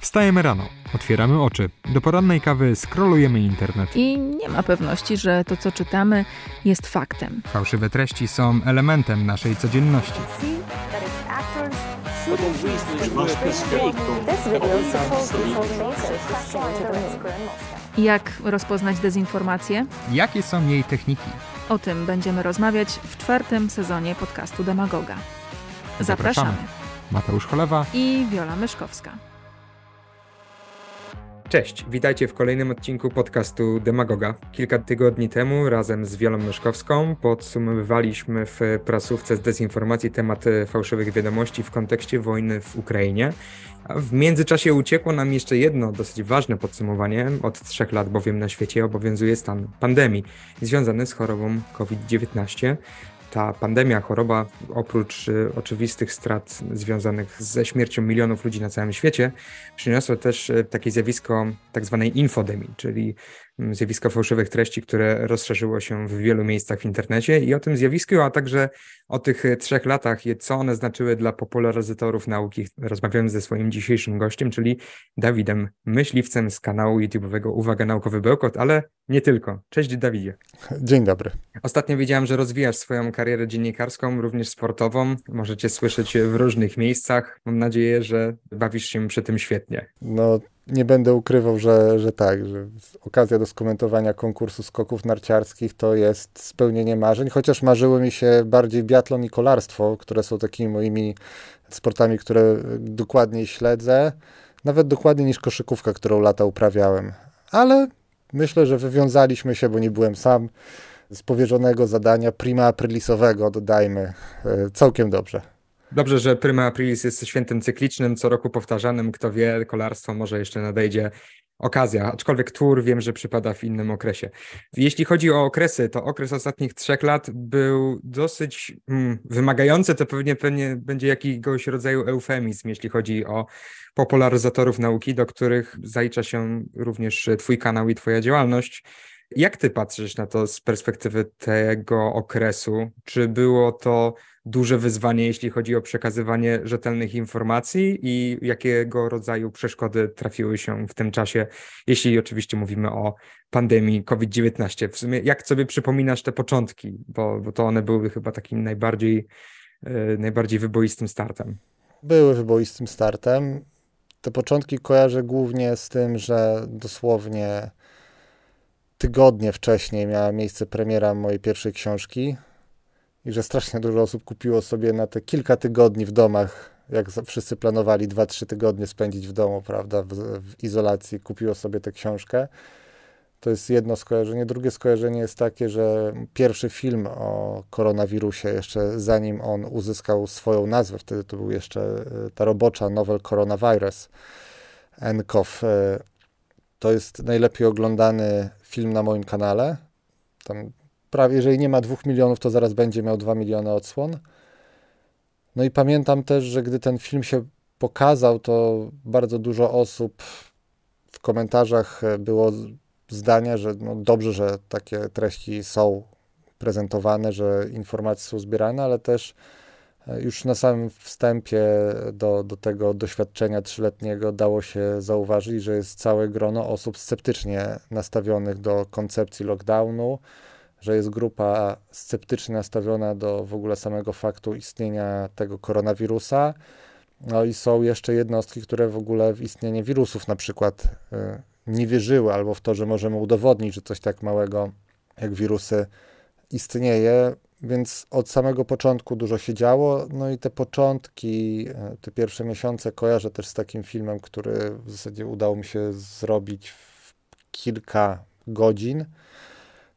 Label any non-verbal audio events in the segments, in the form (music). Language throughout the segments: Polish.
Wstajemy rano, otwieramy oczy, do porannej kawy scrollujemy internet. I nie ma pewności, że to, co czytamy, jest faktem. Fałszywe treści są elementem naszej codzienności. Jak rozpoznać dezinformację? Jakie są jej techniki? O tym będziemy rozmawiać w czwartym sezonie podcastu Demagoga. Zapraszamy. Mateusz Cholewa I Wiola Myszkowska. Cześć, witajcie w kolejnym odcinku podcastu Demagoga. Kilka tygodni temu razem z Wiolą Myszkowską podsumowywaliśmy w prasówce z dezinformacji temat fałszywych wiadomości w kontekście wojny w Ukrainie. W międzyczasie uciekło nam jeszcze jedno dosyć ważne podsumowanie. Od trzech lat bowiem na świecie obowiązuje stan pandemii związany z chorobą COVID-19 ta pandemia, choroba, oprócz y, oczywistych strat związanych ze śmiercią milionów ludzi na całym świecie, przyniosła też y, takie zjawisko tak zwanej infodemii, czyli zjawisko fałszywych treści, które rozszerzyło się w wielu miejscach w internecie i o tym zjawisku, a także o tych trzech latach, co one znaczyły dla popularyzatorów nauki. Rozmawiamy ze swoim dzisiejszym gościem, czyli Dawidem Myśliwcem z kanału YouTube'owego Uwaga Naukowy Bełkot, ale nie tylko. Cześć Dawidzie. Dzień dobry. Ostatnio wiedziałem, że rozwijasz swoją karierę dziennikarską, również sportową. Możecie słyszeć w różnych miejscach. Mam nadzieję, że bawisz się przy tym świetnie. No, nie będę ukrywał, że, że tak, że okazja do skomentowania konkursu skoków narciarskich to jest spełnienie marzeń, chociaż marzyły mi się bardziej biatlon i kolarstwo, które są takimi moimi sportami, które dokładniej śledzę, nawet dokładniej niż koszykówka, którą lata uprawiałem. Ale myślę, że wywiązaliśmy się, bo nie byłem sam, z powierzonego zadania prima aprilisowego, dodajmy, e, całkiem dobrze. Dobrze, że Prima Aprilis jest świętem cyklicznym, co roku powtarzanym. Kto wie, kolarstwo może jeszcze nadejdzie okazja, aczkolwiek tour wiem, że przypada w innym okresie. Jeśli chodzi o okresy, to okres ostatnich trzech lat był dosyć hmm, wymagający, to pewnie, pewnie będzie jakiegoś rodzaju eufemizm, jeśli chodzi o popularyzatorów nauki, do których zalicza się również Twój kanał i Twoja działalność. Jak Ty patrzysz na to z perspektywy tego okresu? Czy było to duże wyzwanie, jeśli chodzi o przekazywanie rzetelnych informacji i jakiego rodzaju przeszkody trafiły się w tym czasie, jeśli oczywiście mówimy o pandemii COVID-19. W sumie jak sobie przypominasz te początki, bo, bo to one były chyba takim najbardziej, yy, najbardziej wyboistym startem. Były wyboistym startem. Te początki kojarzę głównie z tym, że dosłownie tygodnie wcześniej miała miejsce premiera mojej pierwszej książki, i że strasznie dużo osób kupiło sobie na te kilka tygodni w domach, jak wszyscy planowali 2-3 tygodnie spędzić w domu, prawda, w, w izolacji, kupiło sobie tę książkę. To jest jedno skojarzenie. Drugie skojarzenie jest takie, że pierwszy film o koronawirusie, jeszcze zanim on uzyskał swoją nazwę, wtedy to był jeszcze e, ta robocza Novel Coronavirus, NCOV. E, to jest najlepiej oglądany film na moim kanale. Tam prawie, jeżeli nie ma dwóch milionów, to zaraz będzie miał dwa miliony odsłon. No i pamiętam też, że gdy ten film się pokazał, to bardzo dużo osób w komentarzach było zdania, że no dobrze, że takie treści są prezentowane, że informacje są zbierane, ale też e, już na samym wstępie do, do tego doświadczenia trzyletniego dało się zauważyć, że jest całe grono osób sceptycznie nastawionych do koncepcji lockdownu, że jest grupa sceptycznie nastawiona do w ogóle samego faktu istnienia tego koronawirusa. No i są jeszcze jednostki, które w ogóle w istnienie wirusów na przykład y, nie wierzyły, albo w to, że możemy udowodnić, że coś tak małego jak wirusy istnieje. Więc od samego początku dużo się działo. No i te początki, y, te pierwsze miesiące kojarzę też z takim filmem, który w zasadzie udało mi się zrobić w kilka godzin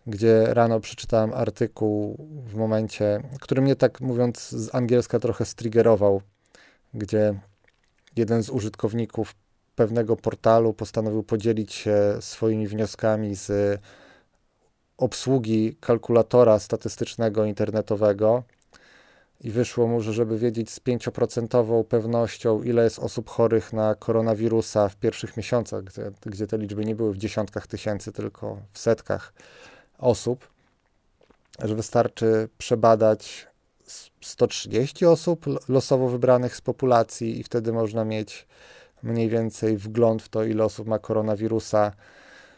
gdzie rano przeczytałem artykuł w momencie, który mnie tak mówiąc z angielska trochę striggerował, gdzie jeden z użytkowników pewnego portalu postanowił podzielić się swoimi wnioskami z obsługi kalkulatora statystycznego internetowego i wyszło mu, że żeby wiedzieć z 5% pewnością, ile jest osób chorych na koronawirusa w pierwszych miesiącach, gdzie, gdzie te liczby nie były w dziesiątkach tysięcy, tylko w setkach, osób, że wystarczy przebadać 130 osób losowo wybranych z populacji i wtedy można mieć mniej więcej wgląd w to, ile osób ma koronawirusa.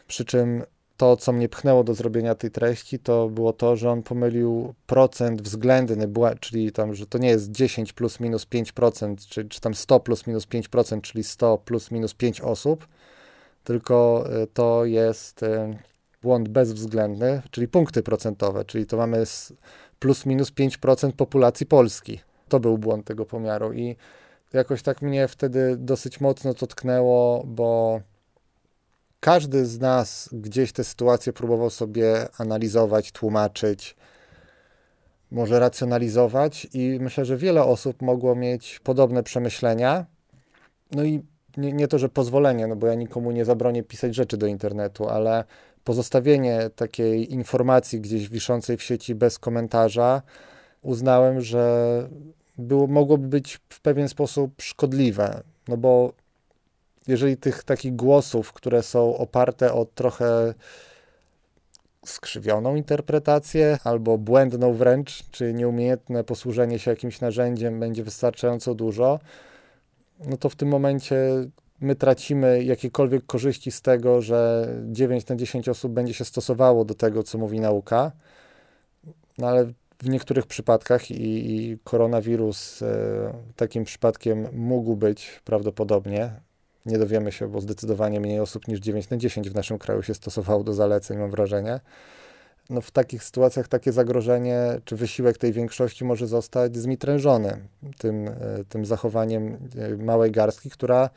Przy czym to, co mnie pchnęło do zrobienia tej treści, to było to, że on pomylił procent względny, czyli tam, że to nie jest 10 plus minus 5%, czy, czy tam 100 plus minus 5%, czyli 100 plus minus 5 osób, tylko y, to jest y, błąd bezwzględny, czyli punkty procentowe, czyli to mamy plus minus 5% populacji Polski. To był błąd tego pomiaru i jakoś tak mnie wtedy dosyć mocno to tknęło, bo każdy z nas gdzieś tę sytuację próbował sobie analizować, tłumaczyć, może racjonalizować, i myślę, że wiele osób mogło mieć podobne przemyślenia. No i nie, nie to, że pozwolenie, no bo ja nikomu nie zabronię pisać rzeczy do internetu, ale pozostawienie takiej informacji gdzieś wiszącej w sieci bez komentarza uznałem, że było, mogłoby być w pewien sposób szkodliwe. No bo jeżeli tych takich głosów, które są oparte o trochę skrzywioną interpretację albo błędną wręcz, czy nieumiejętne posłużenie się jakimś narzędziem będzie wystarczająco dużo, no to w tym momencie my tracimy jakiekolwiek korzyści z tego, że 9 na 10 osób będzie się stosowało do tego, co mówi nauka. No ale w niektórych przypadkach i, i koronawirus e, takim przypadkiem mógł być prawdopodobnie. Nie dowiemy się, bo zdecydowanie mniej osób niż 9 na 10 w naszym kraju się stosowało do zaleceń, mam wrażenie. No w takich sytuacjach takie zagrożenie czy wysiłek tej większości może zostać zmitrężony tym, e, tym zachowaniem e, małej garstki, która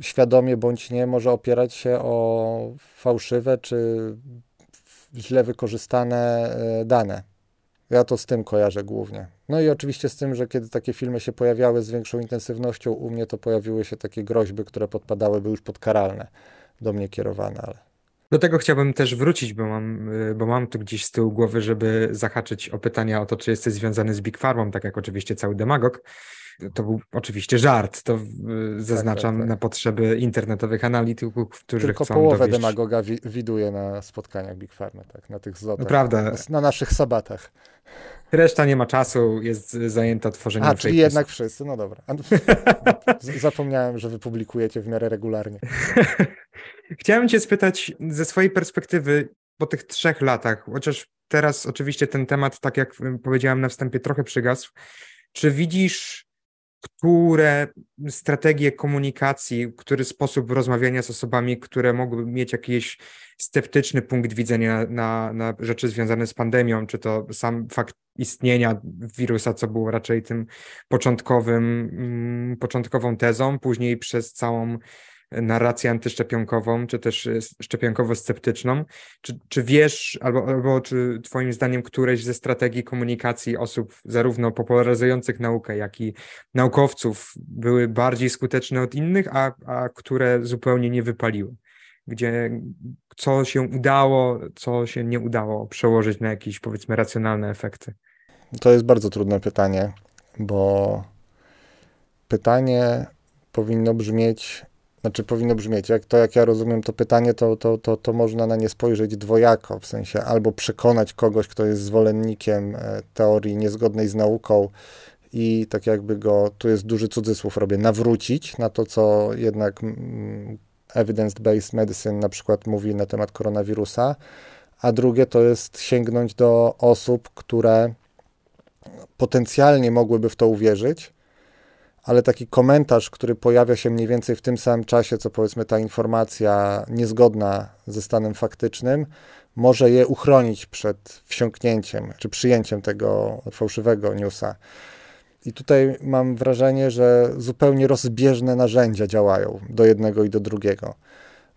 świadomie bądź nie może opierać się o fałszywe czy źle wykorzystane e, dane. Ja to z tym kojarzę głównie. No i oczywiście z tym, że kiedy takie filmy się pojawiały z większą intensywnością, u mnie to pojawiły się takie groźby, które podpadałyby już podkaralne do mnie kierowane, ale. Do tego chciałbym też wrócić, bo mam, e, bo mam tu gdzieś z tyłu głowy, żeby zahaczyć o pytania o to, czy jesteś związany z Big Farmą, tak jak oczywiście cały demagog. To był oczywiście żart, to y, zaznaczam tak, tak, tak. na potrzeby internetowych analityków, którzy Tylko chcą połowę dowieść... demagoga wi widuje na spotkaniach Big Pharma, tak, na tych zlotach, no, prawda. Na, na, naszych sabatach. Reszta nie ma czasu, jest zajęta tworzeniem A, czyli jednak wszyscy, no dobra. Zapomniałem, że wypublikujecie w miarę regularnie. (laughs) Chciałem cię spytać ze swojej perspektywy po tych trzech latach, chociaż teraz oczywiście ten temat, tak jak powiedziałem na wstępie, trochę przygasł. Czy widzisz które strategie komunikacji, który sposób rozmawiania z osobami, które mogłyby mieć jakiś sceptyczny punkt widzenia na, na rzeczy związane z pandemią, czy to sam fakt istnienia wirusa, co było raczej tym początkowym, mm, początkową tezą, później przez całą narrację antyszczepionkową, czy też e, szczepionkowo-sceptyczną. Czy, czy wiesz, albo, albo czy Twoim zdaniem któreś ze strategii komunikacji osób, zarówno popularyzujących naukę, jak i naukowców, były bardziej skuteczne od innych, a, a które zupełnie nie wypaliły? Gdzie co się udało, co się nie udało przełożyć na jakieś, powiedzmy, racjonalne efekty? To jest bardzo trudne pytanie, bo pytanie powinno brzmieć, znaczy powinno brzmieć, jak to jak ja rozumiem to pytanie, to, to, to, to można na nie spojrzeć dwojako, w sensie albo przekonać kogoś, kto jest zwolennikiem e, teorii niezgodnej z nauką i tak jakby go, tu jest duży cudzysłów robię, nawrócić na to, co jednak mm, evidence-based medicine na przykład mówi na temat koronawirusa, a drugie to jest sięgnąć do osób, które potencjalnie mogłyby w to uwierzyć, ale taki komentarz, który pojawia się mniej więcej w tym samym czasie, co powiedzmy ta informacja niezgodna ze stanem faktycznym, może je uchronić przed wsiąknięciem czy przyjęciem tego fałszywego newsa. I tutaj mam wrażenie, że zupełnie rozbieżne narzędzia działają do jednego i do drugiego.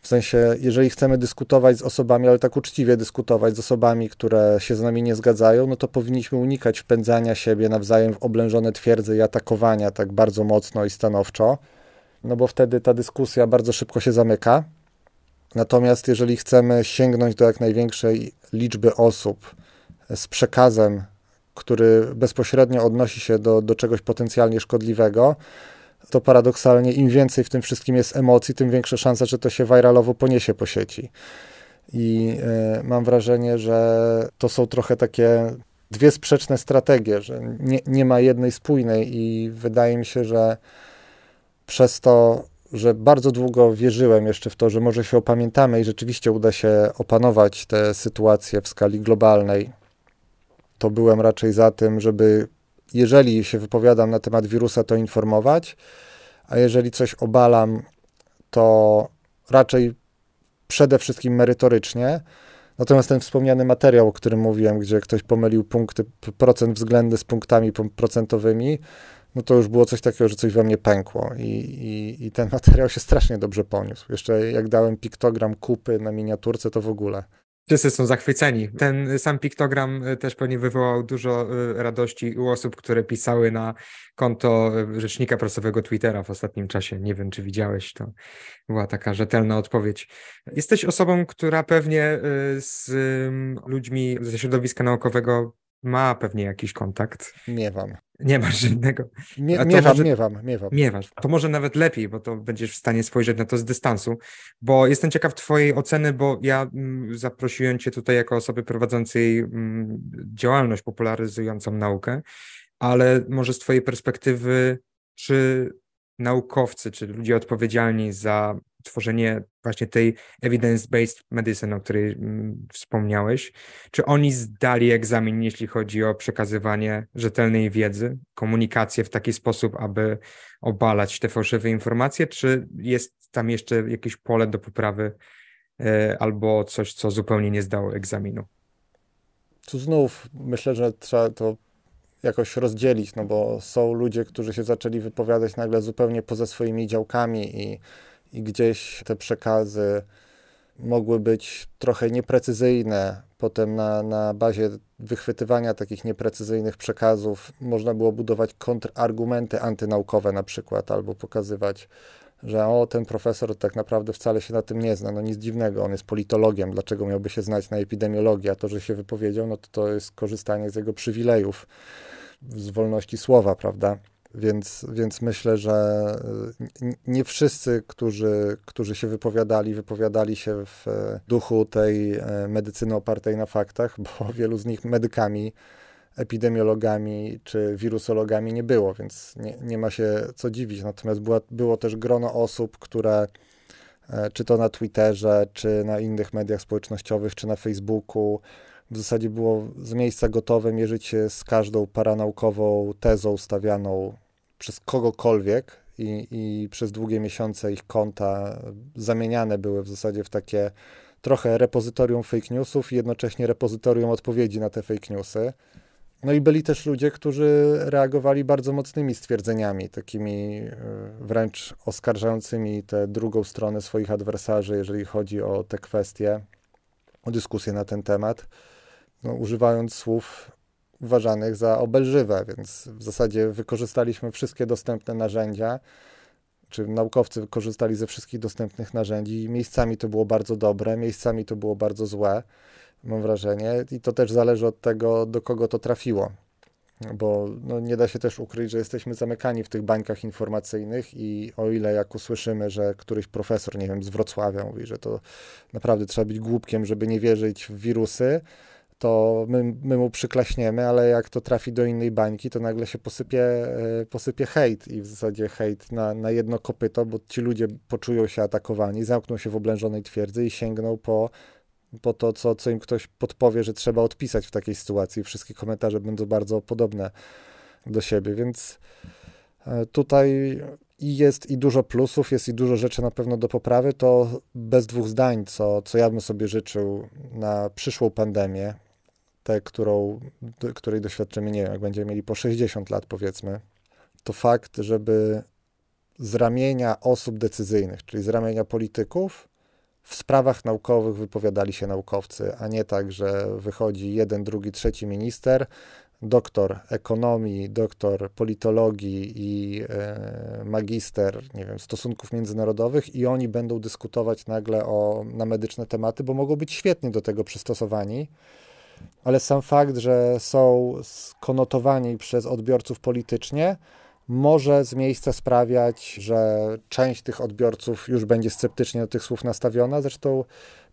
W sensie, jeżeli chcemy dyskutować z osobami, ale tak uczciwie dyskutować z osobami, które się z nami nie zgadzają, no to powinniśmy unikać wpędzania siebie nawzajem w oblężone twierdze i atakowania tak bardzo mocno i stanowczo, no bo wtedy ta dyskusja bardzo szybko się zamyka. Natomiast jeżeli chcemy sięgnąć do jak największej liczby osób z przekazem, który bezpośrednio odnosi się do, do czegoś potencjalnie szkodliwego, to paradoksalnie im więcej w tym wszystkim jest emocji, tym większa szansa, że to się viralowo poniesie po sieci. I y, mam wrażenie, że to są trochę takie dwie sprzeczne strategie, że nie, nie ma jednej spójnej i wydaje mi się, że przez to że bardzo długo wierzyłem jeszcze w to, że może się opamiętamy i rzeczywiście uda się opanować tę sytuację w skali globalnej, to byłem raczej za tym, żeby jeżeli się wypowiadam na temat wirusa, to informować, a jeżeli coś obalam, to raczej przede wszystkim merytorycznie. Natomiast ten wspomniany materiał, o którym mówiłem, gdzie ktoś pomylił punkty, procent względny z punktami procentowymi, no to już było coś takiego, że coś we mnie pękło i, i, i ten (laughs) materiał się strasznie dobrze poniósł. Jeszcze jak dałem piktogram kupy na miniaturce, to w ogóle. Wszyscy są zachwyceni. Ten sam piktogram y, też pewnie wywołał dużo y, radości u osób, które pisały na konto y, rzecznika prasowego Twittera w ostatnim czasie. Nie wiem, czy widziałeś, to była taka rzetelna odpowiedź. Jesteś osobą, która pewnie z ludźmi ze środowiska naukowego ma pewnie jakiś kontakt. Miewam. Nie masz żadnego. Mie, miewam, może, miewam, miewam. Miewasz. To może nawet lepiej, bo to będziesz w stanie spojrzeć na to z dystansu, bo jestem ciekaw twojej oceny, bo ja m, mm, zaprosiłem cię tutaj jako osoby prowadzącej m, mm, działalność popularyzującą naukę, ale może z twojej perspektywy, czy naukowcy, czy ludzie odpowiedzialni za tworzenie właśnie tej evidence-based medicine, o której mm, wspomniałeś, czy oni zdali egzamin, jeśli chodzi o przekazywanie rzetelnej wiedzy, komunikację w taki sposób, aby obalać te fałszywe informacje, czy jest tam jeszcze jakieś pole do poprawy e, albo coś, co zupełnie nie zdało egzaminu? Tu znów myślę, że trzeba to jakoś rozdzielić, no bo są ludzie, którzy się zaczęli wypowiadać nagle zupełnie poza swoimi działkami i i gdzieś te przekazy mogły być trochę nieprecyzyjne. Potem na, na bazie wychwytywania takich nieprecyzyjnych przekazów można było budować kontrargumenty antynaukowe na przykład, albo pokazywać, że o, ten profesor tak naprawdę wcale się na tym nie zna. No nic dziwnego, on jest politologiem, dlaczego miałby się znać na epidemiologii, a to, że się wypowiedział, no to to jest korzystanie z jego przywilejów, z wolności słowa, prawda? Więc, więc myślę, że y, nie wszyscy, którzy, którzy się wypowiadali, wypowiadali się w e, duchu tej e, medycyny opartej na faktach, bo (laughs) wielu z nich medykami, epidemiologami czy wirusologami nie było, więc nie, nie ma się co dziwić. Natomiast była, było też grono osób, które e, czy to na Twitterze, czy na innych mediach społecznościowych, czy na Facebooku, w zasadzie było z miejsca gotowe mierzyć się z każdą paranaukową tezą stawianą przez kogokolwiek i, i przez długie miesiące ich konta zamieniane były w zasadzie w takie trochę repozytorium fake newsów i jednocześnie repozytorium odpowiedzi na te fake newsy. No i byli też ludzie, którzy reagowali bardzo mocnymi stwierdzeniami, takimi e, wręcz oskarżającymi tę drugą stronę swoich adwersarzy, jeżeli chodzi o te kwestie, o dyskusję na ten temat no, używając słów uważanych za obelżywe, więc w zasadzie wykorzystaliśmy wszystkie dostępne narzędzia, czy naukowcy wykorzystali ze wszystkich dostępnych narzędzi miejscami to było bardzo dobre, miejscami to było bardzo złe, mam wrażenie, i to też zależy od tego, do kogo to trafiło. Bo no, nie da się też ukryć, że jesteśmy zamykani w tych bańkach informacyjnych i o ile jak usłyszymy, że któryś profesor, nie wiem, z Wrocławia mówi, że to naprawdę trzeba być głupkiem, żeby nie wierzyć w wirusy, to my, my mu przyklaśniemy, ale jak to trafi do innej bańki, to nagle się posypie, e, posypie hejt i w zasadzie hejt na, na jedno kopyto, bo ci ludzie poczują się atakowani, zamkną się w oblężonej twierdzy i sięgną po, po to, co, co im ktoś podpowie, że trzeba odpisać w takiej sytuacji. Wszystkie komentarze będą bardzo podobne do siebie, więc e, tutaj i jest i dużo plusów, jest i dużo rzeczy na pewno do poprawy, to bez dwóch zdań, co, co ja bym sobie życzył na przyszłą pandemię, którą, której doświadczymy, nie wiem, jak będziemy mieli po 60 lat, powiedzmy, to fakt, żeby z ramienia osób decyzyjnych, czyli z ramienia polityków, w sprawach naukowych wypowiadali się naukowcy, a nie tak, że wychodzi jeden, drugi, trzeci minister, doktor ekonomii, doktor politologii i e, magister, nie wiem, stosunków międzynarodowych i oni będą dyskutować nagle o, na medyczne tematy, bo mogą być świetnie do tego przystosowani ale sam fakt, że są skonotowani przez odbiorców politycznie, może z miejsca sprawiać, że część tych odbiorców już będzie sceptycznie do tych słów nastawiona. Zresztą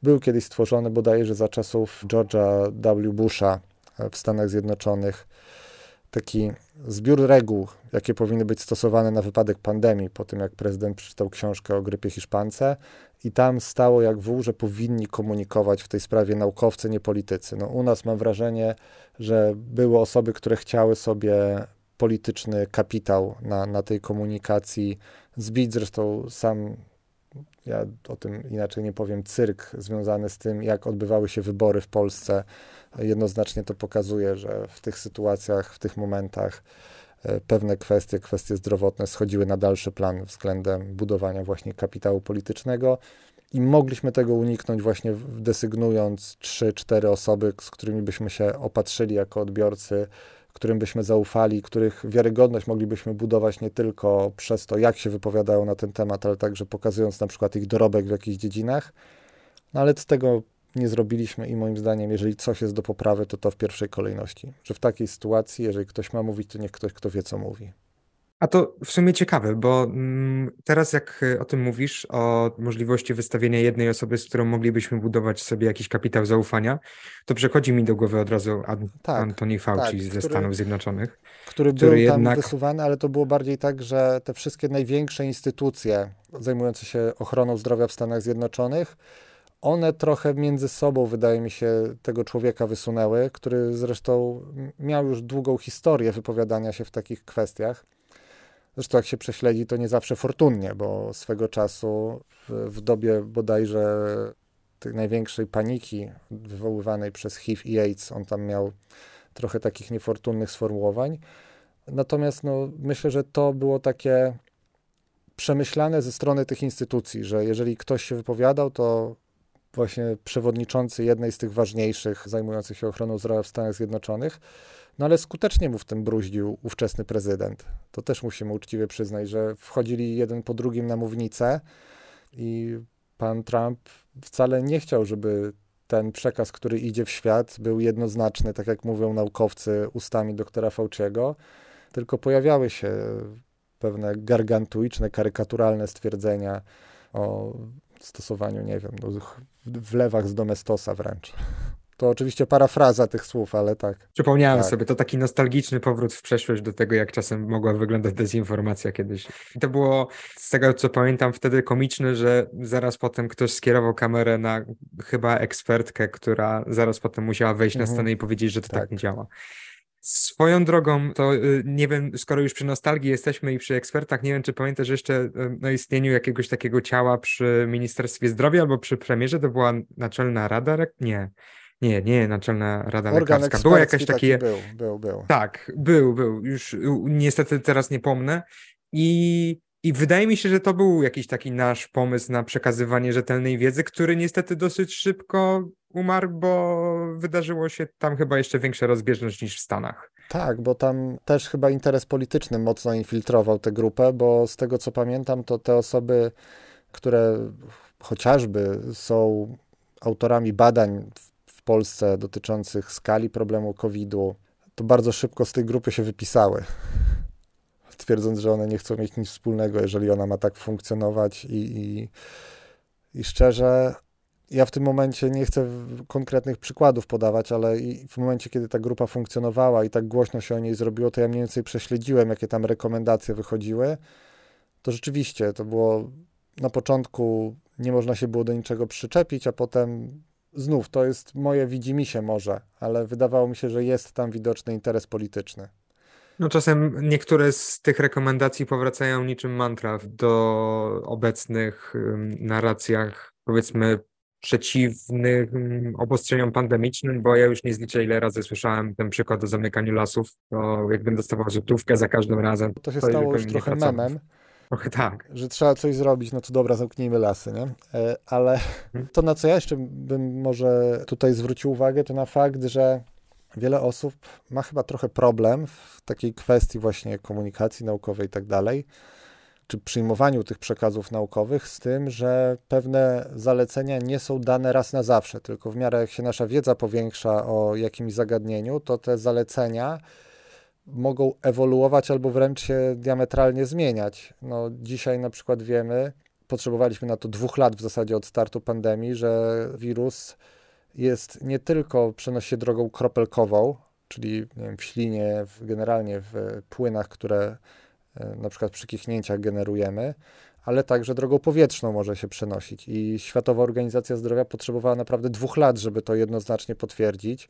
był kiedyś stworzony bodajże za czasów George'a W. Busha w Stanach Zjednoczonych taki zbiór reguł, jakie powinny być stosowane na wypadek pandemii, po tym jak prezydent przeczytał książkę o grypie hiszpance i tam stało jak wół, że powinni komunikować w tej sprawie naukowcy, nie politycy. No, u nas mam wrażenie, że były osoby, które chciały sobie polityczny kapitał na, na tej komunikacji zbić. Zresztą sam, ja o tym inaczej nie powiem, cyrk związany z tym, jak odbywały się wybory w Polsce, jednoznacznie to pokazuje, że w tych sytuacjach, w tych momentach pewne kwestie, kwestie zdrowotne schodziły na dalszy plan względem budowania właśnie kapitału politycznego. I mogliśmy tego uniknąć właśnie desygnując 3-4 osoby, z którymi byśmy się opatrzyli jako odbiorcy którym byśmy zaufali, których wiarygodność moglibyśmy budować nie tylko przez to, jak się wypowiadają na ten temat, ale także pokazując na przykład ich dorobek w jakichś dziedzinach. No ale z tego nie zrobiliśmy i moim zdaniem, jeżeli coś jest do poprawy, to to w pierwszej kolejności. Że w takiej sytuacji, jeżeli ktoś ma mówić, to niech ktoś, kto wie, co mówi. A to w sumie ciekawe, bo mm, teraz jak y, o tym mówisz, o możliwości wystawienia jednej osoby, z którą moglibyśmy budować sobie jakiś kapitał zaufania, to przychodzi mi do głowy od razu An tak, Antoni Fauci tak, ze który, Stanów Zjednoczonych. Który, który był jednak... tam wysuwany, ale to było bardziej tak, że te wszystkie największe instytucje zajmujące się ochroną zdrowia w Stanach Zjednoczonych, one trochę między sobą, wydaje mi się, tego człowieka wysunęły, który zresztą miał już długą historię wypowiadania się w takich kwestiach. Zresztą jak się prześledzi, to nie zawsze fortunnie, bo swego czasu w, w dobie bodajże tej największej paniki wywoływanej przez HIV i AIDS, on tam miał trochę takich niefortunnych sformułowań. Natomiast no, myślę, że to było takie przemyślane ze strony tych instytucji, że jeżeli ktoś się wypowiadał, to właśnie przewodniczący jednej z tych ważniejszych zajmujących się ochroną zdrowia w Stanach Zjednoczonych, no ale skutecznie mu w tym bruździł ówczesny prezydent. To też musimy uczciwie przyznać, że wchodzili jeden po drugim na mównicę i pan Trump wcale nie chciał, żeby ten przekaz, który idzie w świat, był jednoznaczny, tak jak mówią naukowcy ustami doktora Fauciego, tylko pojawiały się pewne gargantuiczne, karykaturalne stwierdzenia o stosowaniu, nie wiem, no, w lewach z domestosa wręcz. To oczywiście parafraza tych słów, ale tak. Przypomniałem tak. sobie, to taki nostalgiczny powrót w przeszłość do tego, jak czasem mogła wyglądać dezinformacja kiedyś. I to było, z tego co pamiętam, wtedy komiczne, że zaraz potem ktoś skierował kamerę na chyba ekspertkę, która zaraz potem musiała wejść mhm. na scenę i powiedzieć, że to tak, tak nie działa. Swoją drogą, to y, nie wiem, skoro już przy nostalgii jesteśmy i przy ekspertach, nie wiem, czy pamiętasz jeszcze y, o istnieniu jakiegoś takiego ciała przy Ministerstwie Zdrowia albo przy premierze, to była Naczelna Rada? Nie. Nie, nie, Naczelna Rada Organ Lekarska. Była jakaś takie. Był, był, był. Tak, był, był. Już niestety teraz nie pomnę. I, I wydaje mi się, że to był jakiś taki nasz pomysł na przekazywanie rzetelnej wiedzy, który niestety dosyć szybko umarł, bo wydarzyło się tam chyba jeszcze większa rozbieżność niż w Stanach. Tak, bo tam też chyba interes polityczny mocno infiltrował tę grupę, bo z tego co pamiętam, to te osoby, które chociażby są autorami badań w Polsce dotyczących skali problemu COVID-u, to bardzo szybko z tej grupy się wypisały. Twierdząc, że one nie chcą mieć nic wspólnego, jeżeli ona ma tak funkcjonować i, i, i szczerze, ja w tym momencie nie chcę konkretnych przykładów podawać, ale w momencie, kiedy ta grupa funkcjonowała i tak głośno się o niej zrobiło, to ja mniej więcej prześledziłem, jakie tam rekomendacje wychodziły. To rzeczywiście to było na początku nie można się było do niczego przyczepić, a potem znów to jest moje widzimisię może, ale wydawało mi się, że jest tam widoczny interes polityczny. No czasem niektóre z tych rekomendacji powracają niczym mantra do obecnych narracjach, powiedzmy przeciwnych obostrzeniom pandemicznym, bo ja już nie zliczę, ile razy słyszałem ten przykład o zamykaniu lasów, to jakbym dostawał złotówkę za każdym razem. To się to stało już trochę memem. Trochę tak. Że trzeba coś zrobić, no to dobra, zamknijmy lasy, nie? E, ale mhm. to, na co ja jeszcze bym może tutaj zwrócił uwagę, to na fakt, że wiele osób ma chyba trochę problem w takiej kwestii właśnie komunikacji naukowej i tak dalej, czy przyjmowaniu tych przekazów naukowych z tym, że pewne zalecenia nie są dane raz na zawsze, tylko w miarę jak się nasza wiedza powiększa o jakimś zagadnieniu, to te zalecenia mogą ewoluować albo wręcz się diametralnie zmieniać. No, dzisiaj na przykład wiemy, potrzebowaliśmy na to dwóch lat w zasadzie od startu pandemii, że wirus jest nie tylko przenosi się drogą kropelkową, czyli wiem, w ślinie, w, generalnie w płynach, które e, na przykład przy kichnięciach generujemy, ale także drogą powietrzną może się przenosić. I Światowa Organizacja Zdrowia potrzebowała naprawdę dwóch lat, żeby to jednoznacznie potwierdzić.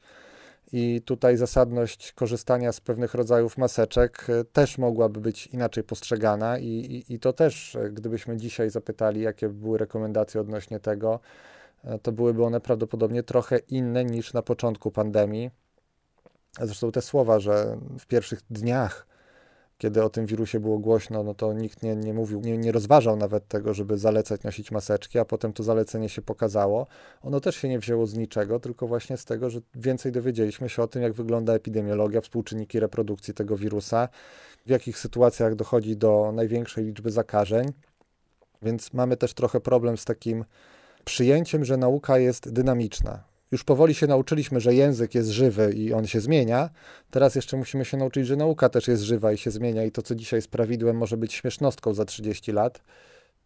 I tutaj zasadność korzystania z pewnych rodzajów maseczek e, też mogłaby być inaczej postrzegana, i, i, i to też, e, gdybyśmy dzisiaj zapytali, jakie były rekomendacje odnośnie tego, e, to byłyby one prawdopodobnie trochę inne niż na początku pandemii. Zresztą te słowa, że w pierwszych dniach kiedy o tym wirusie było głośno, no to nikt nie, nie mówił, nie, nie rozważał nawet tego, żeby zalecać nosić maseczki, a potem to zalecenie się pokazało. Ono też się nie wzięło z niczego, tylko właśnie z tego, że więcej dowiedzieliśmy się o tym, jak wygląda epidemiologia, współczynniki reprodukcji tego wirusa, w jakich sytuacjach dochodzi do największej liczby zakażeń. Więc mamy też trochę problem z takim przyjęciem, że nauka jest dynamiczna już powoli się nauczyliśmy, że język jest żywy i on się zmienia. Teraz jeszcze musimy się nauczyć, że nauka też jest żywa i się zmienia, i to, co dzisiaj jest prawidłem, może być śmiesznostką za 30 lat.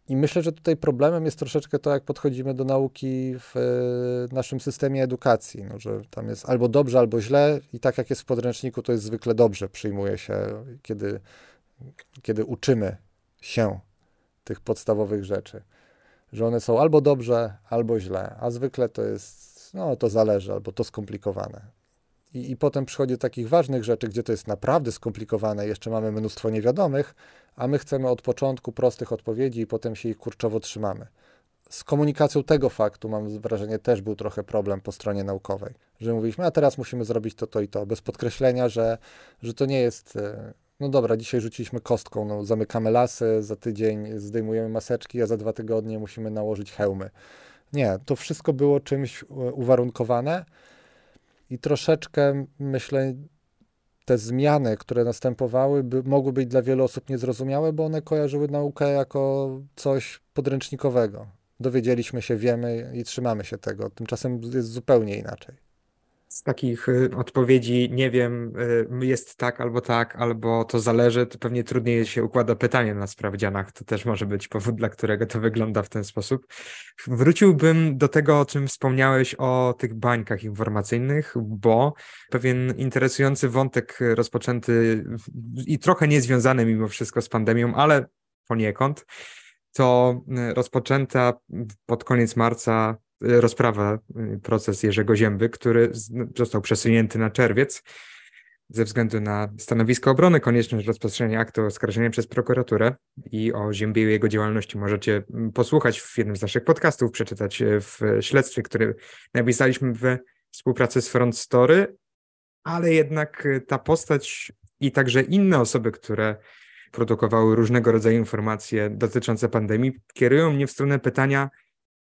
I myślę, że tutaj problemem jest troszeczkę to, jak podchodzimy do nauki w e, naszym systemie edukacji. No, że tam jest albo dobrze, albo źle, i tak jak jest w podręczniku, to jest zwykle dobrze, przyjmuje się, kiedy, kiedy uczymy się tych podstawowych rzeczy. Że one są albo dobrze, albo źle, a zwykle to jest no to zależy, albo to skomplikowane. I, I potem przychodzi do takich ważnych rzeczy, gdzie to jest naprawdę skomplikowane, jeszcze mamy mnóstwo niewiadomych, a my chcemy od początku prostych odpowiedzi i potem się ich kurczowo trzymamy. Z komunikacją tego faktu, mam wrażenie, też był trochę problem po stronie naukowej, że mówiliśmy, a teraz musimy zrobić to, to i to, bez podkreślenia, że, że to nie jest, e, no dobra, dzisiaj rzuciliśmy kostką, no, zamykamy lasy, za tydzień zdejmujemy maseczki, a za dwa tygodnie musimy nałożyć hełmy. Nie, to wszystko było czymś e, uwarunkowane i troszeczkę myślę, te zmiany, które następowały, by, mogły być dla wielu osób niezrozumiałe, bo one kojarzyły naukę jako coś podręcznikowego. Dowiedzieliśmy się, wiemy i trzymamy się tego. Tymczasem jest zupełnie inaczej z takich y, odpowiedzi nie wiem, y, jest tak albo tak, albo to zależy, to pewnie trudniej się układa pytanie na sprawdzianach. To też może być powód, dla którego to wygląda w ten sposób. Wróciłbym do tego, o czym wspomniałeś o tych bańkach informacyjnych, bo pewien interesujący wątek rozpoczęty i trochę niezwiązany mimo wszystko z pandemią, ale poniekąd, to y, rozpoczęta pod koniec marca rozprawa, y, proces Jerzego Zięby, który został przesunięty na czerwiec ze względu na stanowisko obrony, konieczność rozpatrzenia aktu oskarżenia przez prokuraturę. I o Ziębie i jego działalności możecie mm, posłuchać w jednym z naszych podcastów, przeczytać y, w śledztwie, które napisaliśmy we współpracy z Front Story, ale jednak y, ta postać i także inne osoby, które produkowały różnego rodzaju informacje dotyczące pandemii, kierują mnie w stronę pytania,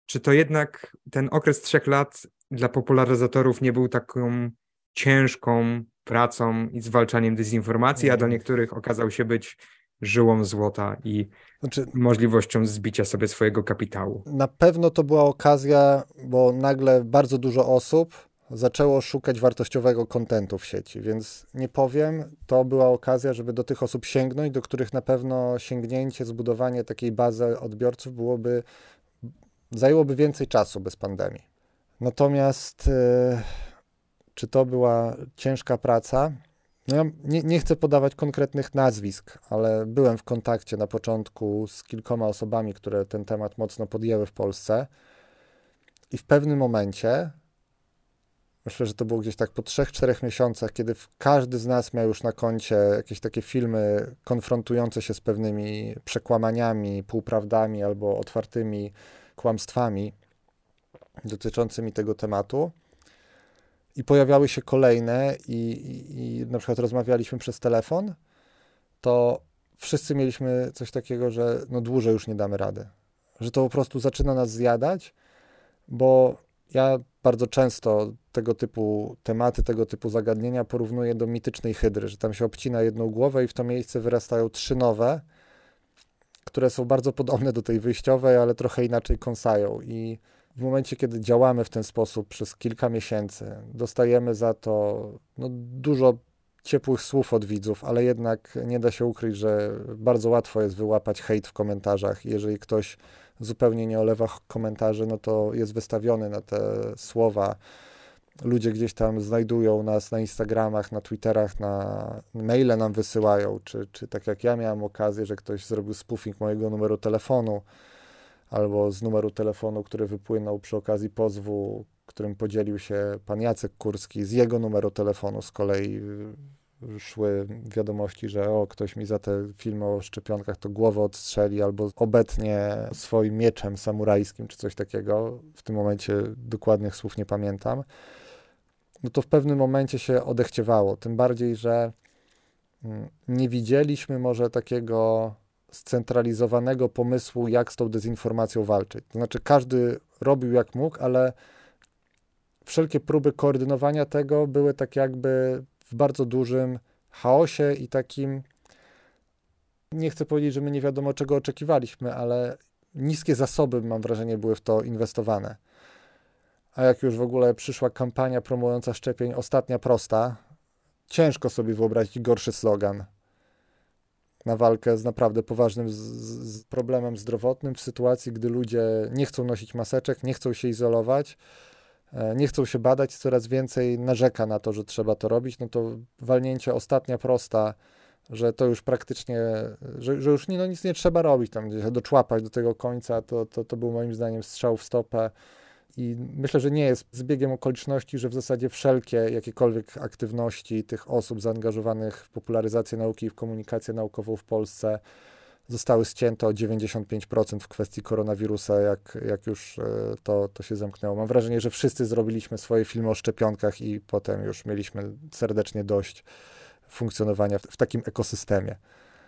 czy to jednak ten okres trzech lat dla popularyzatorów nie był taką ciężką pracą i zwalczaniem dezinformacji, a dla niektórych okazał się być żyłą złota i znaczy, możliwością zbicia sobie swojego kapitału. Na pewno to była okazja, bo nagle bardzo dużo osób zaczęło szukać wartościowego kontentu w sieci, więc nie powiem, to była okazja, żeby do tych osób sięgnąć, do których na pewno sięgnięcie, zbudowanie takiej bazy odbiorców byłoby zajęłoby więcej czasu bez pandemii. Natomiast e, czy to była ciężka praca? No ja nie, nie, chcę podawać konkretnych nazwisk, ale byłem w kontakcie na początku z kilkoma osobami, które ten temat mocno podjęły w Polsce. I w pewnym momencie, myślę, że to było gdzieś tak po 3-4 miesiącach, kiedy każdy z nas miał już na koncie jakieś takie filmy konfrontujące się z pewnymi przekłamaniami, półprawdami albo otwartymi kłamstwami dotyczącymi tego tematu. I pojawiały się kolejne, i, i, i na przykład rozmawialiśmy przez telefon, to wszyscy mieliśmy coś takiego, że no dłużej już nie damy rady. Że to po prostu zaczyna nas zjadać, bo ja bardzo często tego typu tematy, tego typu zagadnienia porównuję do mitycznej hydry, że tam się obcina jedną głowę i w to miejsce wyrastają trzy nowe, które są bardzo podobne do tej wyjściowej, ale trochę inaczej kąsają. I w momencie, kiedy działamy w ten sposób przez kilka miesięcy, dostajemy za to no, dużo ciepłych słów od widzów, ale jednak nie da się ukryć, że bardzo łatwo jest wyłapać hejt w komentarzach. Jeżeli ktoś zupełnie nie olewa komentarzy, no to jest wystawiony na te słowa ludzie gdzieś tam znajdują nas na Instagramach, na Twitterach, na maile nam wysyłają, czy, czy tak jak ja miałem okazję, że ktoś zrobił spoofing mojego numeru telefonu, albo z numeru telefonu, który wypłynął przy okazji pozwu, którym podzielił się pan Jacek Kurski, z jego numeru telefonu z kolei szły wiadomości, że o, ktoś mi za te filmy o szczepionkach to głowę odstrzeli albo obetnie swoim mieczem samurajskim czy coś takiego. W tym momencie dokładnych słów nie pamiętam. No to w pewnym momencie się odechciewało. Tym bardziej, że mm, nie widzieliśmy może takiego scentralizowanego pomysłu, jak z tą dezinformacją walczyć. To znaczy, każdy robił jak mógł, ale wszelkie próby koordynowania tego były tak jakby w bardzo dużym chaosie i takim. Nie chcę powiedzieć, że my nie wiadomo czego oczekiwaliśmy, ale niskie zasoby, mam wrażenie, były w to inwestowane. A jak już w ogóle przyszła kampania promująca szczepień, ostatnia prosta, ciężko sobie wyobrazić gorszy slogan na walkę z naprawdę poważnym z, z problemem zdrowotnym w sytuacji, gdy ludzie nie chcą nosić maseczek, nie chcą się izolować, e, nie chcą się badać, coraz więcej narzeka na to, że trzeba to robić, no to walnięcie ostatnia prosta, że to już praktycznie, że, że już nie, no nic nie trzeba robić, tam doczłapać do tego końca, to, to, to był moim zdaniem strzał w stopę. I myślę, że nie jest zbiegiem okoliczności, że w zasadzie wszelkie jakiekolwiek aktywności tych osób zaangażowanych w popularyzację nauki i w komunikację naukową w Polsce zostały ścięte o 95% w kwestii koronawirusa, jak, jak już e, to, to się zamknęło. Mam wrażenie, że wszyscy zrobiliśmy swoje filmy o szczepionkach i potem już mieliśmy serdecznie dość funkcjonowania w, w takim ekosystemie.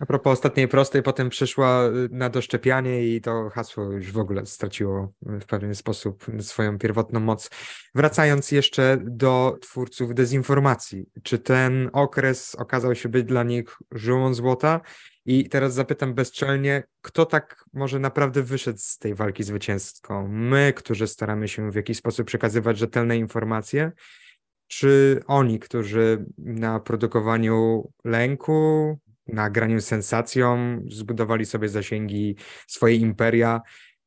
A propos ostatniej prostej, potem przyszła y, na doszczepianie i to hasło już w ogóle straciło w pewien sposób swoją pierwotną moc. Wracając jeszcze do twórców dezinformacji, czy ten okres okazał się być dla nich żyłą złota? I teraz zapytam bezczelnie, kto tak może naprawdę wyszedł z tej walki zwycięską? My, którzy staramy się w jakiś sposób przekazywać rzetelne informacje, czy oni, którzy na produkowaniu lęku, na graniu sensacją, zbudowali sobie zasięgi, swoje imperia.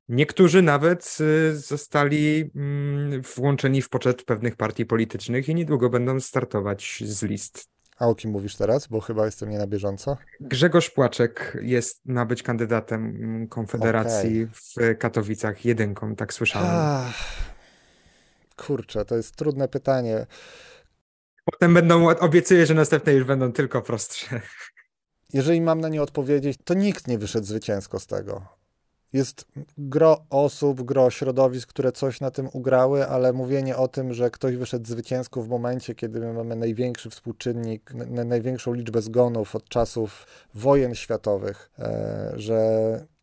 Niektórzy nawet y, zostali mm, włączeni w poczet pewnych partii politycznych i niedługo będą startować z list. A o kim mówisz teraz? Bo chyba jestem nie na bieżąco. Grzegorz Płaczek jest ma być kandydatem mm, Konfederacji okay. w Katowicach jedynką, tak słyszałem. Ach, kurczę, to jest trudne pytanie. Potem będą, obiecuję, że następne już będą tylko prostsze jeżeli mam na nie odpowiedzieć, to nikt nie wyszedł zwycięsko z tego. Jest gro osób, gro środowisk, które coś na tym ugrały, ale mówienie o tym, że ktoś wyszedł zwycięsko w momencie, kiedy my mamy największy współczynnik, na, największą liczbę zgonów od czasów wojen światowych, e, że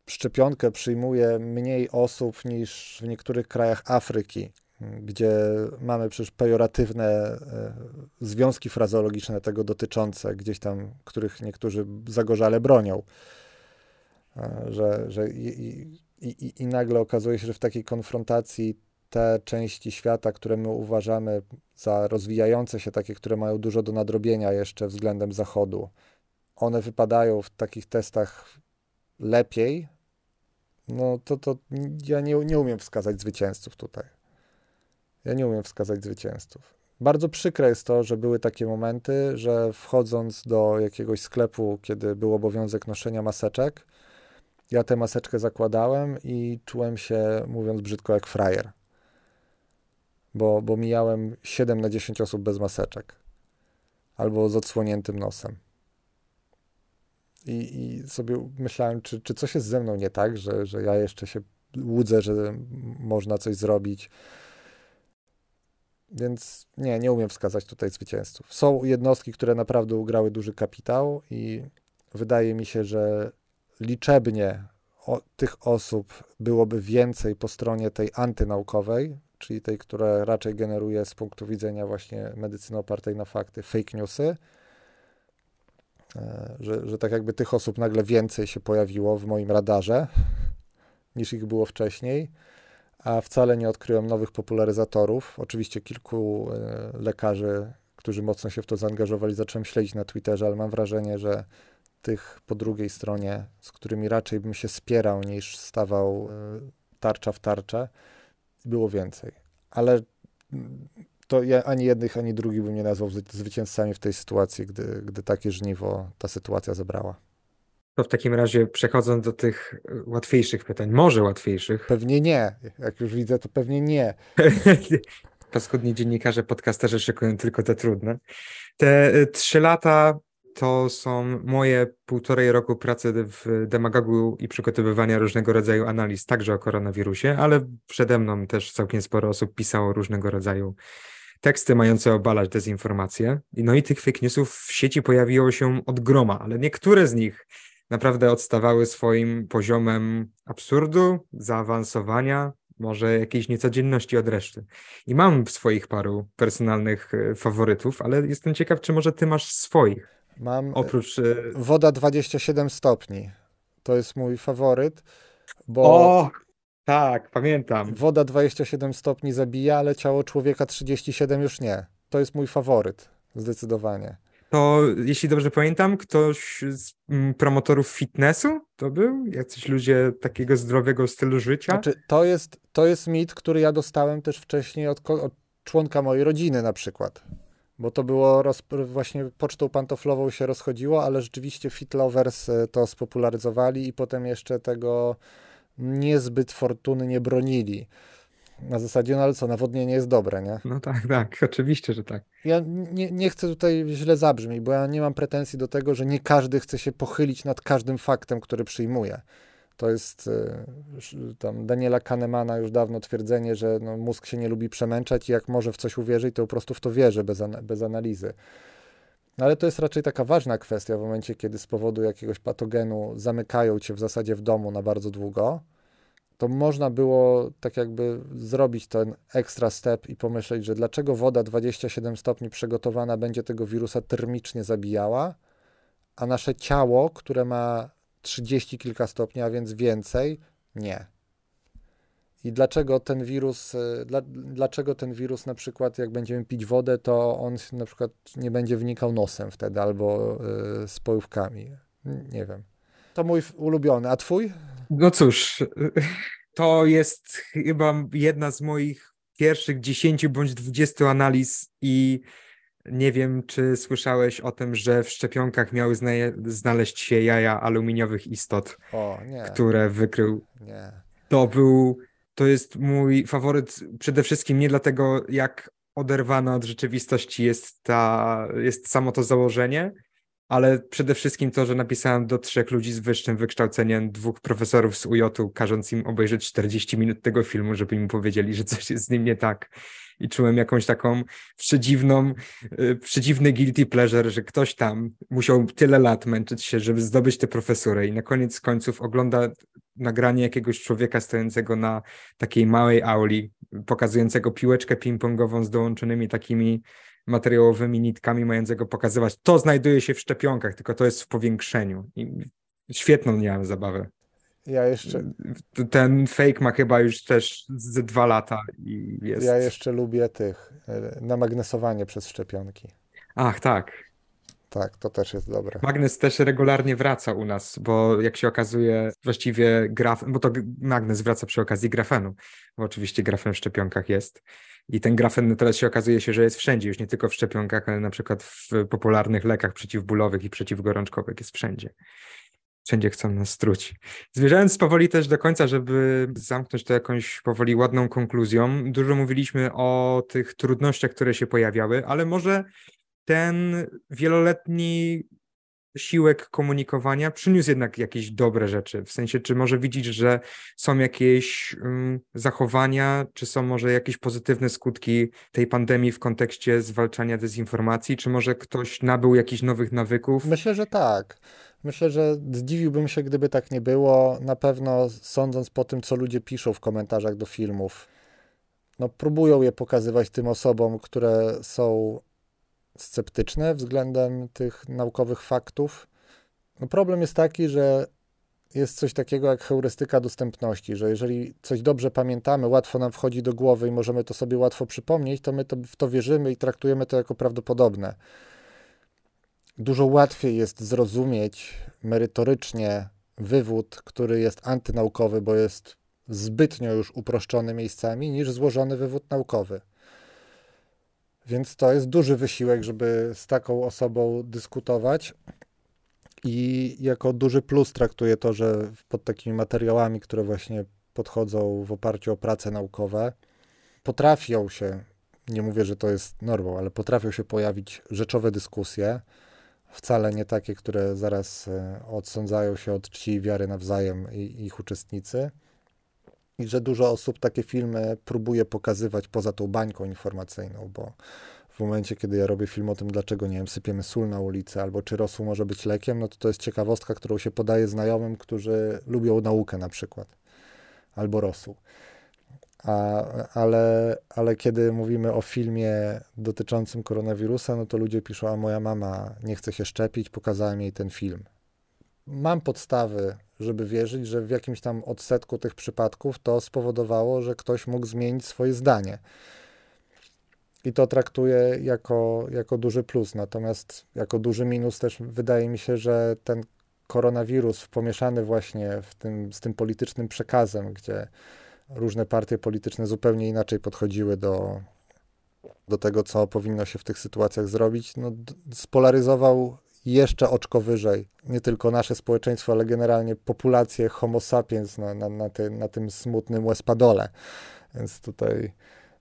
szczepionkę przyjmuje mniej osób niż w niektórych krajach Afryki, gdzie mamy przecież pejoratywne e, związki frazologiczne tego dotyczące, gdzieś tam, których niektórzy zagorzale bronią. E, że, że i, i, i nagle okazuje się, że w takiej konfrontacji te części świata, które my uważamy za rozwijające się, takie, które mają dużo do nadrobienia jeszcze względem Zachodu, one wypadają w takich testach lepiej, no to, to ja nie, nie umiem wskazać zwycięzców tutaj. Ja nie umiem wskazać zwycięzców. Bardzo przykre jest to, że były takie momenty, że wchodząc do jakiegoś sklepu, kiedy był obowiązek noszenia maseczek, ja tę maseczkę zakładałem i czułem się, mówiąc brzydko, jak frajer. Bo, bo mijałem 7 na 10 osób bez maseczek albo z odsłoniętym nosem. I, i sobie myślałem, czy, czy coś jest ze mną nie tak, że, że ja jeszcze się łudzę, że można coś zrobić więc nie, nie umiem wskazać tutaj zwycięzców. Są jednostki, które naprawdę ugrały duży kapitał i wydaje mi się, że liczebnie o, tych osób byłoby więcej po stronie tej antynaukowej, czyli tej, która raczej generuje z punktu widzenia właśnie medycyny opartej na fakty fake newsy, e, że, że tak jakby tych osób nagle więcej się pojawiło w moim radarze niż ich było wcześniej a wcale nie odkryłem nowych popularyzatorów. Oczywiście kilku e, lekarzy, którzy mocno się w to zaangażowali, zacząłem śledzić na Twitterze, ale mam wrażenie, że tych po drugiej stronie, z którymi raczej bym się spierał niż stawał e, tarcza w tarczę, było więcej. Ale to ja ani jednych, ani drugich bym nie nazwał zwycięzcami w tej sytuacji, gdy, gdy takie żniwo ta sytuacja zebrała. To w takim razie przechodząc do tych łatwiejszych pytań, może łatwiejszych. Pewnie nie. Jak już widzę, to pewnie nie. (laughs) Paskudni dziennikarze, podcasterzy szykują tylko te trudne. Te y, trzy lata to są moje półtorej roku pracy w demagogu i przygotowywania różnego rodzaju analiz, także o koronawirusie, ale przede mną też całkiem sporo osób pisało różnego rodzaju teksty mające obalać dezinformację. No i tych fake newsów w sieci pojawiło się od groma, ale niektóre z nich naprawdę odstawały swoim poziomem absurdu, zaawansowania, może jakiejś niecodzienności od reszty. I mam swoich paru personalnych e, faworytów, ale jestem ciekaw, czy może ty masz swoich. Mam e, oprócz. E, woda 27 stopni. To jest mój faworyt. Bo o, tak, pamiętam. Woda 27 stopni zabija, ale ciało człowieka 37 już nie. To jest mój faworyt, zdecydowanie to jeśli dobrze pamiętam, ktoś z mm, promotorów fitnessu to był? Jacyś ludzie takiego zdrowego stylu życia? Znaczy, to jest, to jest mit, który ja dostałem też wcześniej od, od członka mojej rodziny na przykład. Bo to było roz, właśnie pocztą pantoflową się rozchodziło, ale rzeczywiście Fit Lovers e, to spopularyzowali i potem jeszcze tego niezbyt fortuny nie bronili. Na zasadzie, no ale co, nawodnienie jest dobre, nie? No tak, tak, (laughs) oczywiście, że tak. Ja nie, nie chcę tutaj źle zabrzmieć, bo ja nie mam pretensji do tego, że nie każdy chce się pochylić nad każdym faktem, który przyjmuje. To jest y, tam Daniela Kahnemana już dawno twierdzenie, że no, mózg się nie lubi przemęczać i jak może w coś uwierzyć, to po prostu w to wierzy bez, an bez analizy. No, ale to jest raczej taka ważna kwestia w momencie, kiedy z powodu jakiegoś patogenu zamykają cię w zasadzie w domu na bardzo długo to można było tak jakby zrobić ten extra step i pomyśleć, że dlaczego woda 27 stopni przygotowana będzie tego wirusa termicznie zabijała, a nasze ciało, które ma 30 kilka stopni, a więc więcej, nie. I dlaczego ten wirus, y, dla, dlaczego ten wirus na przykład, jak będziemy pić wodę, to on na przykład nie będzie wnikał nosem wtedy albo y. Nie wiem. To mój ulubiony. A twój? No cóż, to jest chyba jedna z moich pierwszych 10 bądź 20 analiz i nie wiem, czy słyszałeś o tym, że w szczepionkach miały zna znaleźć się jaja aluminiowych istot, o, które wykrył. Nie. To był, to jest mój faworyt przede wszystkim nie dlatego, jak oderwana od rzeczywistości jest ta, jest samo to założenie, ale przede wszystkim to, że napisałem do trzech ludzi z wyższym wykształceniem, dwóch profesorów z UJ-u, każąc im obejrzeć 40 minut tego filmu, żeby mi powiedzieli, że coś jest z nim nie tak. I czułem jakąś taką przedziwną, y, przedziwny guilty pleasure, że ktoś tam musiał tyle lat męczyć się, żeby zdobyć tę profesurę i na koniec końców ogląda nagranie jakiegoś człowieka stojącego na takiej małej auli, pokazującego piłeczkę ping-pongową z dołączonymi takimi materiałowymi nitkami mającego pokazywać, to znajduje się w szczepionkach, tylko to jest w powiększeniu. I świetną miałem zabawę. Ja jeszcze. Ten fake ma chyba już też ze dwa lata i jest. Ja jeszcze lubię tych e, namagnesowanie przez szczepionki. Ach, tak. Tak, to też jest dobre. Magnes też regularnie wraca u nas, bo jak się okazuje, właściwie graf, bo to magnes wraca przy okazji grafenu, bo oczywiście grafen w szczepionkach jest. I ten grafen teraz się okazuje się, że jest wszędzie, już nie tylko w szczepionkach, ale na przykład w popularnych lekach przeciwbólowych i przeciwgorączkowych jest wszędzie. Wszędzie chcą nas struć. Zmierzając powoli też do końca, żeby zamknąć to jakąś powoli ładną konkluzją, dużo mówiliśmy o tych trudnościach, które się pojawiały, ale może ten wieloletni siłek komunikowania przyniósł jednak jakieś dobre rzeczy. W sensie, czy może widzisz, że są jakieś um, zachowania, czy są może jakieś pozytywne skutki tej pandemii w kontekście zwalczania dezinformacji, czy może ktoś nabył jakichś nowych nawyków? Myślę, że tak. Myślę, że zdziwiłbym się, gdyby tak nie było. Na pewno sądząc po tym, co ludzie piszą w komentarzach do filmów, no próbują je pokazywać tym osobom, które są sceptyczne względem tych naukowych faktów. No problem jest taki, że jest coś takiego jak heurystyka dostępności, że jeżeli coś dobrze pamiętamy, łatwo nam wchodzi do głowy i możemy to sobie łatwo przypomnieć, to my to, w to wierzymy i traktujemy to jako prawdopodobne. Dużo łatwiej jest zrozumieć merytorycznie wywód, który jest antynaukowy, bo jest zbytnio już uproszczony miejscami, niż złożony wywód naukowy. Więc to jest duży wysiłek, żeby z taką osobą dyskutować. I jako duży plus traktuję to, że pod takimi materiałami, które właśnie podchodzą w oparciu o prace naukowe, potrafią się, nie mówię, że to jest normą, ale potrafią się pojawić rzeczowe dyskusje, wcale nie takie, które zaraz e, odsądzają się od czci i wiary nawzajem i ich uczestnicy. I że dużo osób takie filmy próbuje pokazywać poza tą bańką informacyjną, bo w momencie, kiedy ja robię film o tym, dlaczego, nie wiem, sypiemy sól na ulicy, albo czy rosół może być lekiem, no to to jest ciekawostka, którą się podaje znajomym, którzy lubią naukę na przykład, albo rosół. A, ale, ale kiedy mówimy o filmie dotyczącym koronawirusa, no to ludzie piszą, a moja mama nie chce się szczepić, pokazałem jej ten film. Mam podstawy, żeby wierzyć, że w jakimś tam odsetku tych przypadków to spowodowało, że ktoś mógł zmienić swoje zdanie. I to traktuję jako, jako duży plus. Natomiast jako duży minus też wydaje mi się, że ten koronawirus pomieszany właśnie w tym, z tym politycznym przekazem, gdzie różne partie polityczne zupełnie inaczej podchodziły do, do tego, co powinno się w tych sytuacjach zrobić, no, spolaryzował jeszcze oczko wyżej nie tylko nasze społeczeństwo, ale generalnie populację Homo sapiens na, na, na, ty, na tym smutnym Westpadole. Więc tutaj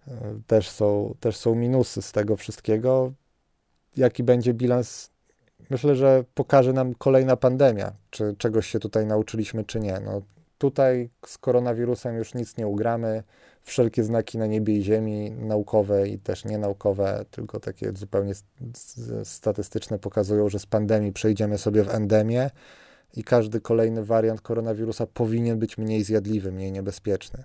e, też są, też są minusy z tego wszystkiego. Jaki będzie bilans? Myślę, że pokaże nam kolejna pandemia, czy czegoś się tutaj nauczyliśmy, czy nie. No, Tutaj z koronawirusem już nic nie ugramy. Wszelkie znaki na niebie i ziemi, naukowe i też nienaukowe, tylko takie zupełnie statystyczne, pokazują, że z pandemii przejdziemy sobie w endemię i każdy kolejny wariant koronawirusa powinien być mniej zjadliwy, mniej niebezpieczny.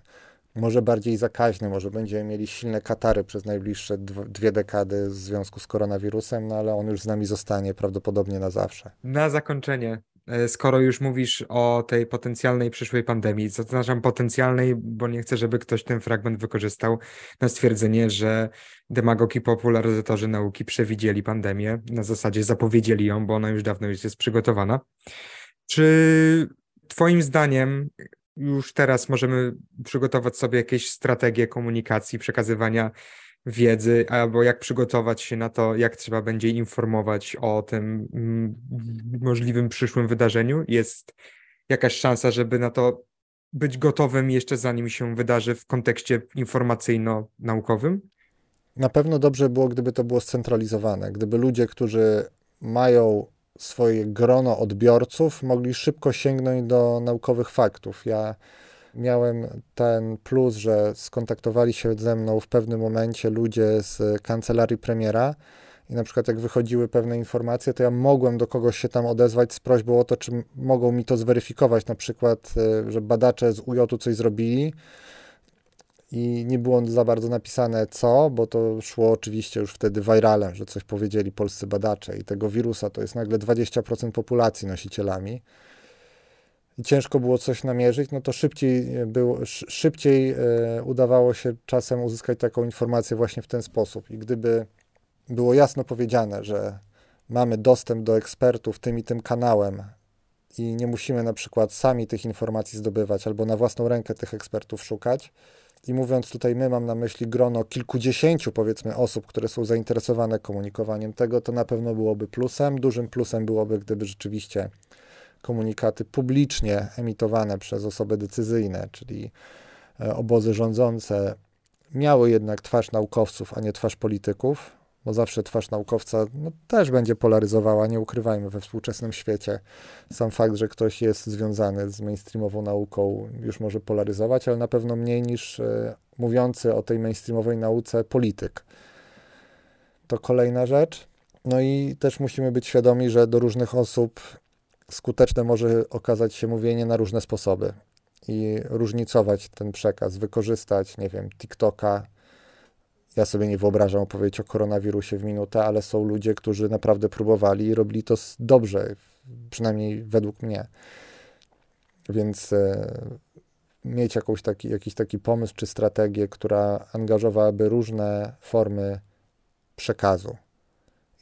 Może bardziej zakaźny, może będziemy mieli silne katary przez najbliższe dwie dekady w związku z koronawirusem, no ale on już z nami zostanie prawdopodobnie na zawsze. Na zakończenie, skoro już mówisz o tej potencjalnej przyszłej pandemii, zaznaczam potencjalnej, bo nie chcę, żeby ktoś ten fragment wykorzystał na stwierdzenie, że demagogi popularyzatorzy nauki przewidzieli pandemię, na zasadzie zapowiedzieli ją, bo ona już dawno jest przygotowana. Czy Twoim zdaniem już teraz możemy przygotować sobie jakieś strategie komunikacji, przekazywania wiedzy, albo jak przygotować się na to, jak trzeba będzie informować o tym mm, możliwym przyszłym wydarzeniu. Jest jakaś szansa, żeby na to być gotowym jeszcze zanim się wydarzy w kontekście informacyjno-naukowym? Na pewno dobrze było, gdyby to było scentralizowane, gdyby ludzie, którzy mają swoje grono odbiorców, mogli szybko sięgnąć do naukowych faktów. Ja miałem ten plus, że skontaktowali się ze mną w pewnym momencie ludzie z kancelarii premiera i na przykład jak wychodziły pewne informacje, to ja mogłem do kogoś się tam odezwać z prośbą o to, czy mogą mi to zweryfikować, na przykład, e, że badacze z UJ coś zrobili. I nie było za bardzo napisane co, bo to szło oczywiście już wtedy viralem, że coś powiedzieli polscy badacze i tego wirusa to jest nagle 20% populacji nosicielami ciężko było coś namierzyć, no to szybciej, było, szybciej e, udawało się czasem uzyskać taką informację właśnie w ten sposób. I gdyby było jasno powiedziane, że mamy dostęp do ekspertów tym i tym kanałem i nie musimy na przykład sami tych informacji zdobywać albo na własną rękę tych ekspertów szukać. I mówiąc tutaj, my mam na myśli grono kilkudziesięciu, powiedzmy, osób, które są zainteresowane komunikowaniem tego, to na pewno byłoby plusem. Dużym plusem byłoby, gdyby rzeczywiście komunikaty publicznie emitowane przez osoby decyzyjne, czyli e, obozy rządzące, miały jednak twarz naukowców, a nie twarz polityków, bo zawsze twarz naukowca no, też będzie polaryzowała, nie ukrywajmy, we współczesnym świecie. Sam fakt, że ktoś jest związany z mainstreamową nauką, już może polaryzować, ale na pewno mniej niż y, mówiący o tej mainstreamowej nauce polityk. To kolejna rzecz. No i też musimy być świadomi, że do różnych osób skuteczne może okazać się mówienie na różne sposoby i różnicować ten przekaz, wykorzystać, nie wiem, TikToka. Ja sobie nie wyobrażam opowiedzieć o koronawirusie w minutę, ale są ludzie, którzy naprawdę próbowali i robili to dobrze, przynajmniej według mnie. Więc e, mieć jakąś taki, jakiś taki pomysł czy strategię, która angażowałaby różne formy przekazu.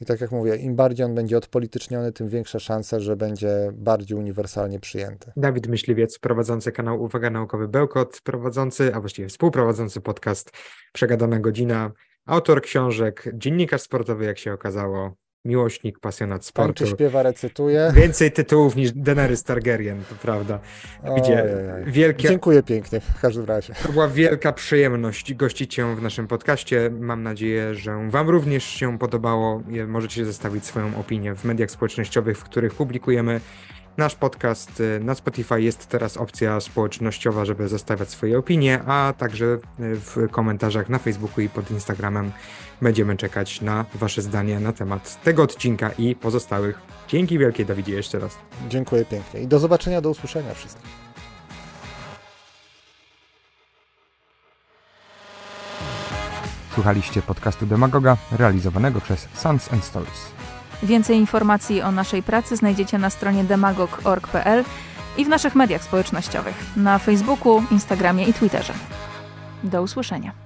I tak jak mówię, im bardziej on będzie odpolityczniony, tym większa szansa, że będzie bardziej uniwersalnie przyjęty. Dawid Myśliwiec, prowadzący kanał Uwaga Naukowy Bełkot, prowadzący, a właściwie współprowadzący podcast Przegadana Godzina. autor książek, dziennikarz sportowy, jak się okazało, miłośnik, pasjonat sportu. Tańczy, śpiewa, recytuje. Więcej tytułów niż Daenerys Targaryen, to prawda. Gdzie Ojej. wielkie, Dziękuję pięknie w każdym razie. to była wielka przyjemność gościć Cię w naszym podcaście. Mam nadzieję, że Wam również się podobało. Możecie zostawić swoją opinię w mediach społecznościowych, w których publikujemy nasz podcast. Y, Na Spotify jest teraz opcja społecznościowa, żeby zostawiać swoje opinie, a także y, w komentarzach na Facebooku i pod Instagramem będziemy czekać na Wasze zdanie na temat tego odcinka i pozostałych. Dzięki wielkie, Dawidzie, jeszcze raz. Dziękuję pięknie. I do zobaczenia, do usłyszenia wszystkim. Słuchaliście podcastu Demagoga realizowanego przez Sons and Stories. Więcej informacji o naszej pracy znajdziecie na stronie demagog.org.pl i w naszych mediach społecznościowych na Facebooku, Instagramie i Twitterze. Do usłyszenia.